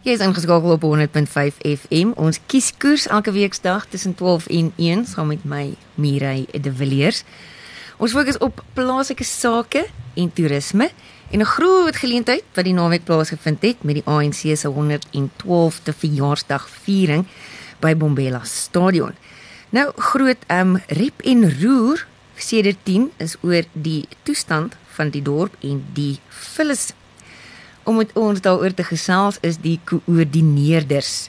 Jy is ingeskakel op 100.5 FM. Ons kies koers elke weeksdag tussen 12 en 1 saam met my Mirai De Villiers. Ons fokus op plaaslike sake en toerisme en 'n groot geleentheid wat die naweek plaasgevind het met die ANC se 112de verjaarsdagviering by Bombela Stadion. Nou groot um rep en roer sedert 10 is oor die toestand van die dorp en die vullis om met ons daaroor te gesels is die koördineerders.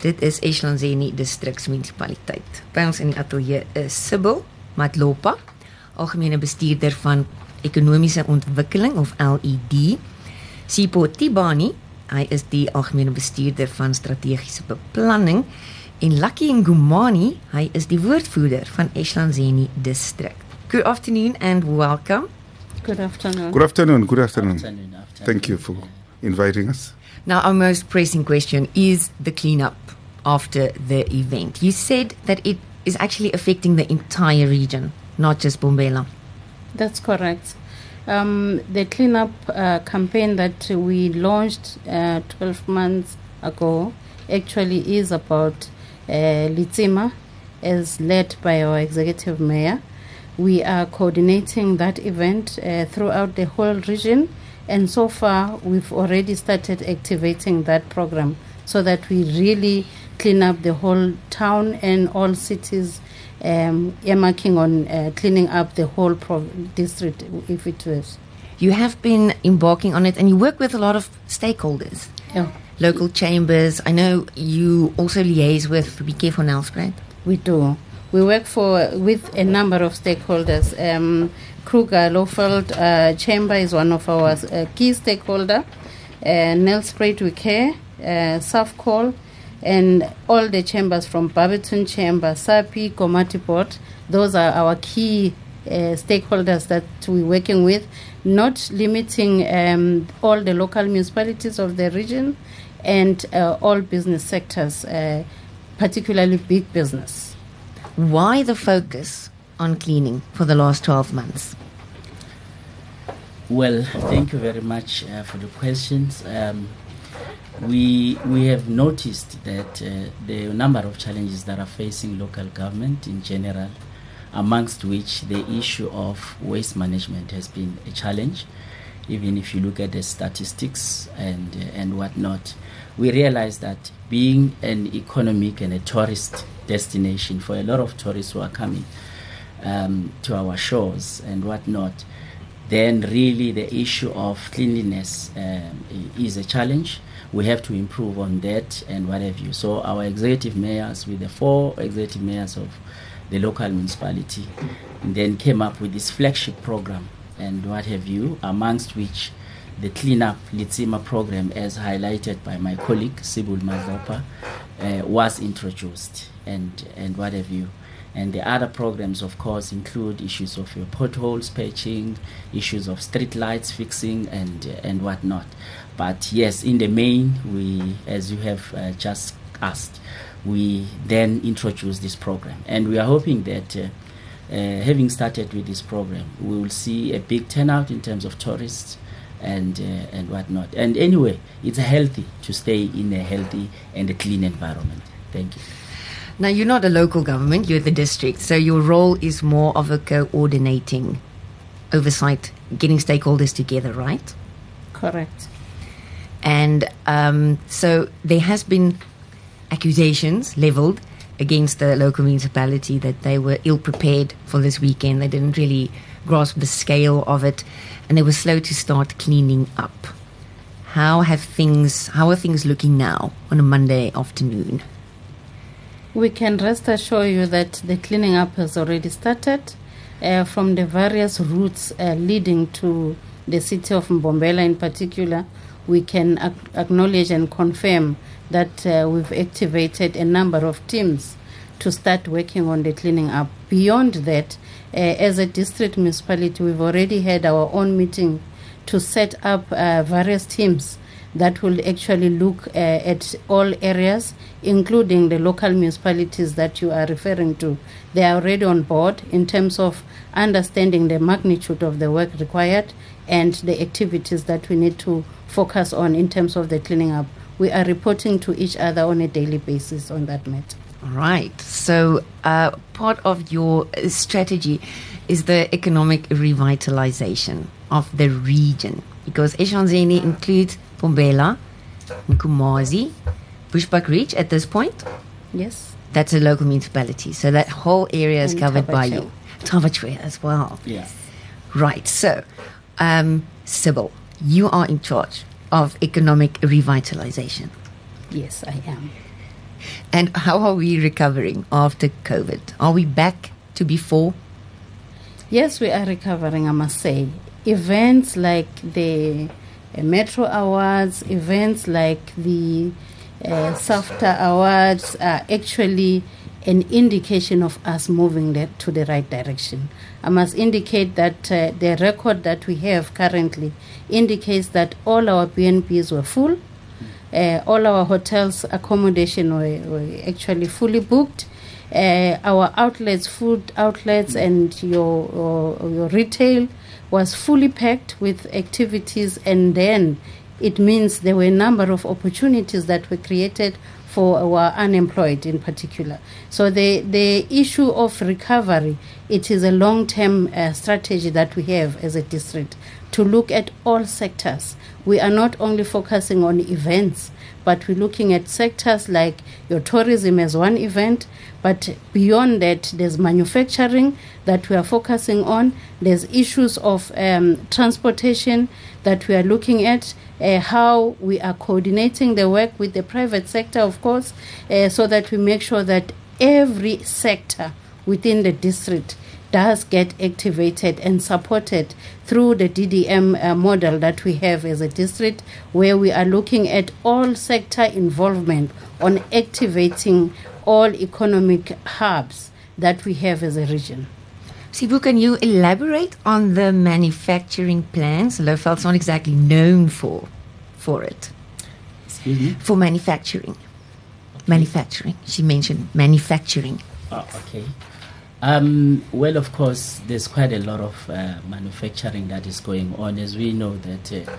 Dit is Eslanseni distriksmunisipaliteit. By ons in die ateljee is Sibyl Matlopa, algemene bestuurder van ekonomiese ontwikkeling of LED. Sipo Tibani, hy is die algemene bestuurder van strategiese beplanning en Lucky Ngumani, hy is die woordvoerder van Eslanseni distrik. Good afternoon and welcome. Good afternoon. Good afternoon. Good afternoon. afternoon, afternoon. Thank you for inviting us. Now, our most pressing question is the cleanup after the event. You said that it is actually affecting the entire region, not just Mbombela. That's correct. Um, the cleanup uh, campaign that we launched uh, 12 months ago actually is about uh, Letsema, as led by our executive mayor. We are coordinating that event uh, throughout the whole region, and so far we've already started activating that program so that we really clean up the whole town and all cities. Um, earmarking on uh, cleaning up the whole prov- district, if it was. You have been embarking on it, and you work with a lot of stakeholders. Yeah. Local chambers. I know you also liaise with Be Careful Nelspruit. We do. We work for with a number of stakeholders. Um, Kruger Lowveld uh, Chamber is one of our uh, key stakeholder. Uh, Nelspruit we care, uh, Safcol, and all the chambers from Barberton Chamber, Sappi, Komati Port. Those are our key uh, stakeholders that we're working with, not limiting um, all the local municipalities of the region and uh, all business sectors, uh, particularly big business. Why the focus on cleaning for the last 12 months? Well, thank you very much uh, for the questions. Um, we we have noticed that uh, the number of challenges that are facing local government in general, amongst which the issue of waste management has been a challenge. Even if you look at the statistics and uh, and whatnot, we realized that being an economic and a tourist destination for a lot of tourists who are coming um, to our shores and whatnot, then really the issue of cleanliness um, is a challenge. We have to improve on that and what have you. So our executive mayors, with the four executive mayors of the local municipality, then came up with this flagship program and what have you, amongst which the cleanup Letsema program, as highlighted by my colleague Sybil Madlopha, uh, was introduced, and and what have you. And the other programs, of course, include issues of your potholes patching, issues of street lights fixing, and uh, and whatnot. But yes, in the main, we, as you have uh, just asked, we then introduce this program, and we are hoping that. Uh, uh, having started with this program, we will see a big turnout in terms of tourists, and uh, and whatnot. And anyway, it's healthy to stay in a healthy and a clean environment. Thank you. Now you're not a local government; you're the district, so your role is more of a coordinating, oversight, getting stakeholders together, right? Correct. And um, so there has been accusations leveled against the local municipality that they were ill prepared for this weekend. They didn't really grasp the scale of it, and they were slow to start cleaning up. How have things? How are things looking now on a Monday afternoon? We can rest assure you that the cleaning up has already started uh, from the various routes uh, leading to the city of Mbombela in particular. We can ac- acknowledge and confirm that uh, we've activated a number of teams to start working on the cleaning up. Beyond that, uh, as a district municipality, we've already had our own meeting to set up uh, various teams that will actually look uh, at all areas, including the local municipalities that you are referring to. They are already on board in terms of understanding the magnitude of the work required and the activities that we need to focus on in terms of the cleaning up. we are reporting to each other on a daily basis on that matter. Right. So, uh, part of your strategy is the economic revitalization of the region because Ehlanzeni includes Mbombela, Nkomazi, Bushbuckridge at this point. Yes. That's a local municipality. So that whole area is And covered by you. Thaba Chweu as well. Yes. Right. So, um, Sybil, you are in charge of economic revitalization. Yes, I am. And how are we recovering after COVID? Are we back to before? Yes, we are recovering, I must say. Events like the uh, Metro Awards, events like the uh, SAFTA Awards are actually an indication of us moving to the right direction. I must indicate that uh, the record that we have currently indicates that all our B&Bs were full. Uh, all our hotels accommodation were, were actually fully booked. Uh, our outlets, food outlets, and your, your your retail was fully packed with activities, and then it means there were a number of opportunities that were created for our unemployed in particular. So the the issue of recovery, it is a long term uh, strategy that we have as a district to look at all sectors. We are not only focusing on events, but we're looking at sectors like your tourism as one event, but beyond that, there's manufacturing that we are focusing on. There's issues of um, transportation that we are looking at, uh, how we are coordinating the work with the private sector, of course, uh, so that we make sure that every sector within the district does get activated and supported through the DDM uh, model that we have as a district, where we are looking at all sector involvement on activating all economic hubs that we have as a region. Sipho, can you elaborate on the manufacturing plans? Lowveld's not exactly known for for it. Excuse me. For manufacturing. Manufacturing. She mentioned manufacturing. Oh, okay. Um, well, of course, there's quite a lot of uh, manufacturing that is going on. As we know that uh,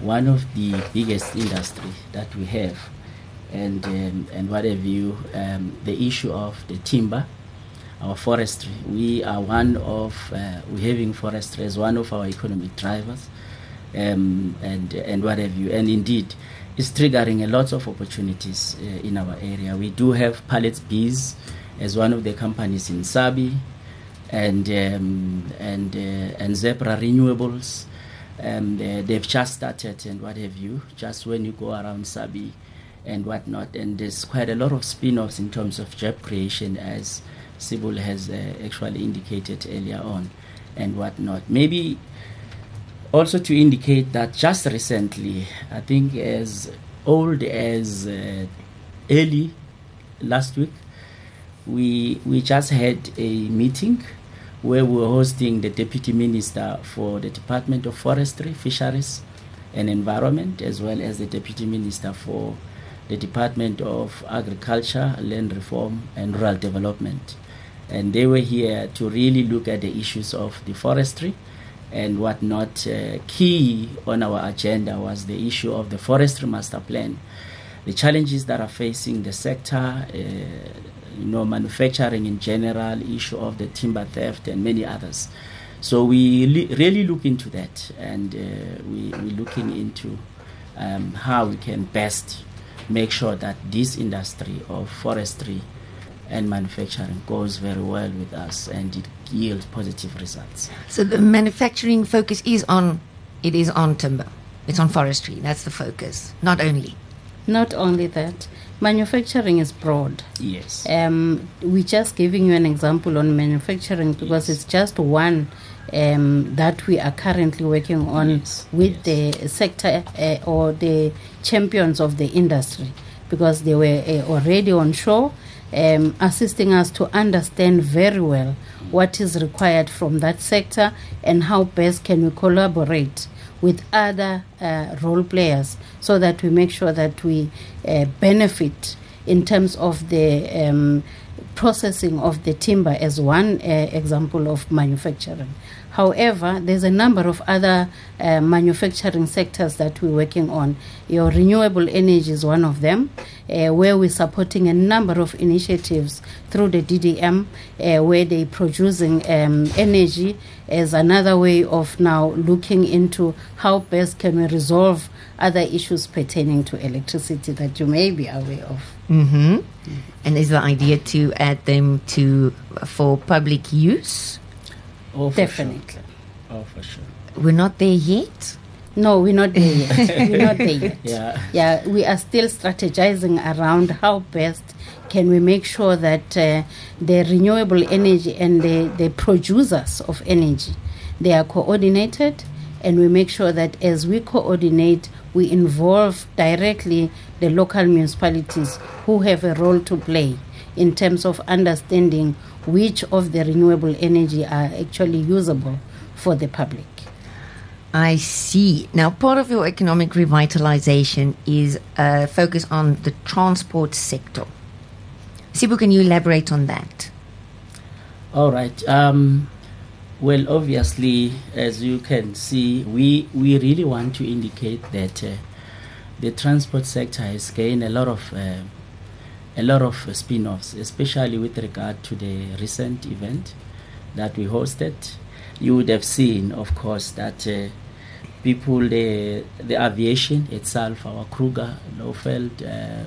one of the biggest industry that we have, and um, and what have you, um, the issue of the timber, our forestry. We are one of uh, we having forestry as one of our economic drivers, um, and and what have you. And indeed, it's triggering a lot of opportunities uh, in our area. We do have pallets bees as one of the companies in Sabie, and um, and uh, and Zebra Renewables. Um, uh, they've just started and what have you. Just when you go around Sabie and whatnot, and there's quite a lot of spin-offs in terms of job creation, as Sybil has uh, actually indicated earlier on, and whatnot. Maybe also to indicate that just recently, I think as old as uh, early last week, we we just had a meeting where we were hosting the deputy minister for the Department of Forestry, Fisheries, and Environment, as well as the deputy minister for the Department of Agriculture, Land Reform, and Rural Development. And they were here to really look at the issues of the forestry and whatnot. Uh, key on our agenda was the issue of the forestry master plan, the challenges that are facing the sector, uh, you know, manufacturing in general, issue of the timber theft, and many others. So we li- really look into that, and uh, we, we're looking into um, how we can best make sure that this industry of forestry and manufacturing goes very well with us and it yields positive results. So the manufacturing focus is on it is on timber. It's on forestry. That's the focus. Not only. Not only that, manufacturing is broad. Yes. Um, we're just giving you an example on manufacturing because Yes. it's just one um, that we are currently working on Yes, with yes. the sector uh, or the champions of the industry because they were uh, already on shore um, assisting us to understand very well what is required from that sector and how best can we collaborate with other uh, role players so that we make sure that we uh, benefit in terms of the um, processing of the timber as one uh, example of manufacturing. However, there's a number of other uh, manufacturing sectors that we're working on. Your renewable energy is one of them, uh, where we're supporting a number of initiatives through the DDM, uh, where they're producing um, energy as another way of now looking into how best can we resolve other issues pertaining to electricity that you may be aware of. Mm-hmm. And is the idea to add them to for public use? Oh, Definitely. Sure. Oh, for sure. We're not there yet. No, we're not there yet. we're not there yet. Yeah. Yeah, we are still strategizing around how best can we make sure that uh, the renewable energy and the, the producers of energy they are coordinated and we make sure that as we coordinate we involve directly the local municipalities who have a role to play in terms of understanding which of the renewable energy are actually usable for the public. I see. Now, part of your economic revitalization is a focus on the transport sector. Sipho, can you elaborate on that? All right. Um, well, obviously, as you can see, we, we really want to indicate that uh, the transport sector has gained a lot of uh, a lot of spin-offs, especially with regard to the recent event that we hosted. You would have seen, of course, that uh, people, the the aviation itself, our Kruger, Lowveld, uh,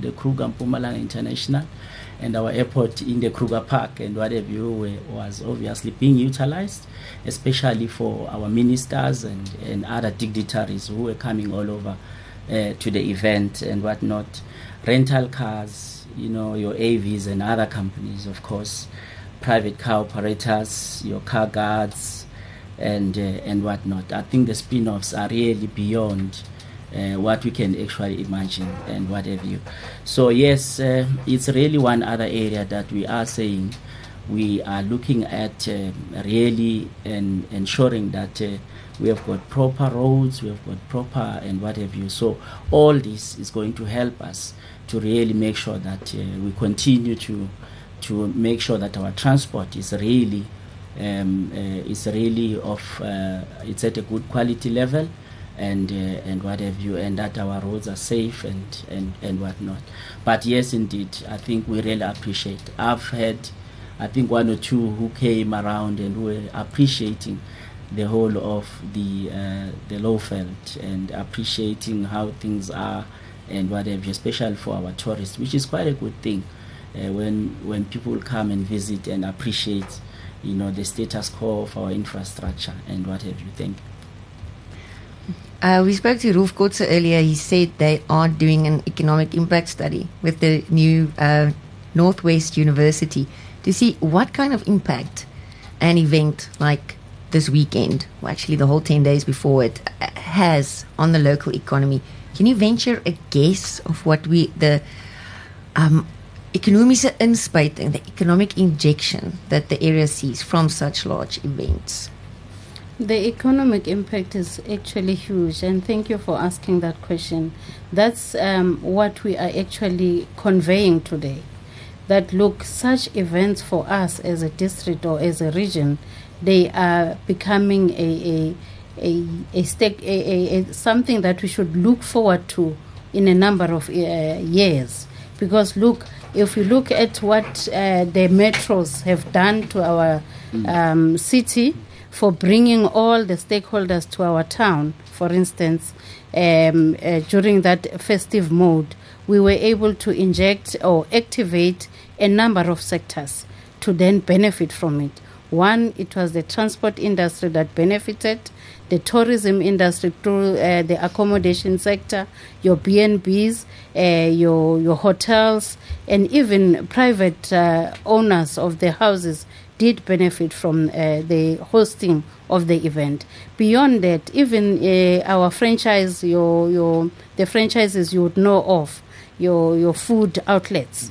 the Kruger Mpumalanga International, and our airport in the Kruger Park and what have you were, was obviously being utilized, especially for our ministers and, and other dignitaries who were coming all over uh, to the event and whatnot. Rental cars, you know, your Avis and other companies, of course, private car operators, your car guards, and uh, and whatnot. I think the spin-offs are really beyond uh, what we can actually imagine and what have you. So yes, uh, it's really one other area that we are saying we are looking at uh, really and ensuring that uh, we have got proper roads, we have got proper and what have you. So all this is going to help us to really make sure that uh, we continue to to make sure that our transport is really um, uh, is really of uh, it's at a good quality level and uh, and what have you and that our roads are safe and and and whatnot but yes indeed i think we really appreciate i've had i think one or two who came around and were appreciating the whole of the uh, the Lowveld and appreciating how things are and what have you especially for our tourists which is quite a good thing uh, when when people come and visit and appreciate you know the status quo of our infrastructure and what have you. Thank you. Uh, we spoke to Rolf Kotze earlier. He said they are doing an economic impact study with the new uh, Northwest University to see what kind of impact an event like this weekend, or actually the whole 10 days before it, has on the local economy. Can you venture a guess of what we, the um, ekonomiese inspuiting, the economic injection that the area sees from such large events? The economic impact is actually huge, and thank you for asking that question. That's um, what we are actually conveying today. That look, such events for us as a district or as a region, they are becoming a a a, a, stake, a, a, a something that we should look forward to in a number of uh, years. Because look, if we look at what uh, the metros have done to our um, city for bringing all the stakeholders to our town. For instance, um, uh, during that festive mode, we were able to inject or activate a number of sectors to then benefit from it. One, it was the transport industry that benefited, the tourism industry through uh, the accommodation sector, your B&Bs, uh, your, your hotels, and even private uh, owners of the houses did benefit from uh, the hosting of the event. Beyond that, even uh, our franchise, your your the franchises you would know of, your your food outlets,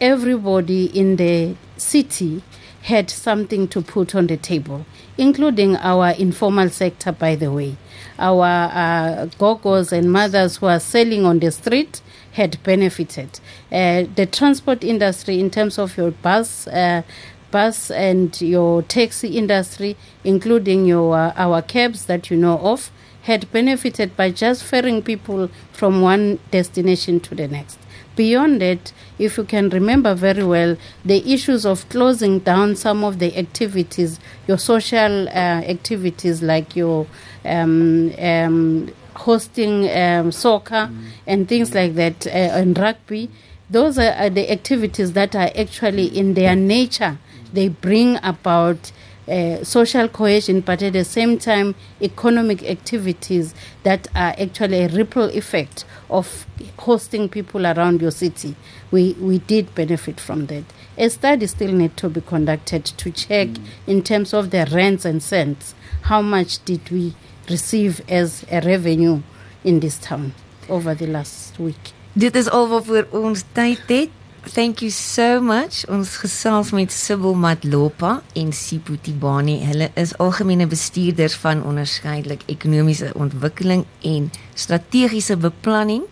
everybody in the city had something to put on the table, including our informal sector, by the way. Our uh, gogos and mothers who are selling on the street had benefited. Uh, the transport industry, in terms of your bus, uh, bus and your taxi industry, including your uh, our cabs that you know of, had benefited by just ferrying people from one destination to the next. Beyond it, if you can remember very well, the issues of closing down some of the activities, your social uh, activities like your um, um, hosting um, soccer mm. and things like that, uh, and rugby, those are, are, the activities that are actually in their nature. They bring about uh, social cohesion, but at the same time, economic activities that are actually a ripple effect of hosting people around your city. We, we did benefit from that. A study still need to be conducted to check mm. in terms of the rents and cents, how much did we receive as a revenue in this town over the last week. Dit is al wat vir ons tyd het. Thank you so much. Ons gesels met Sibyl Matlopa en Sipho Tibani. Hulle is algemene bestuurders van onderskeidelik ekonomiese ontwikkeling en strategiese beplanning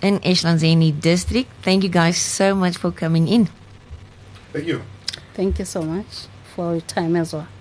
in Eslanzeni district. Thank you guys so much for coming in. Thank you. Thank you so much for your time as well.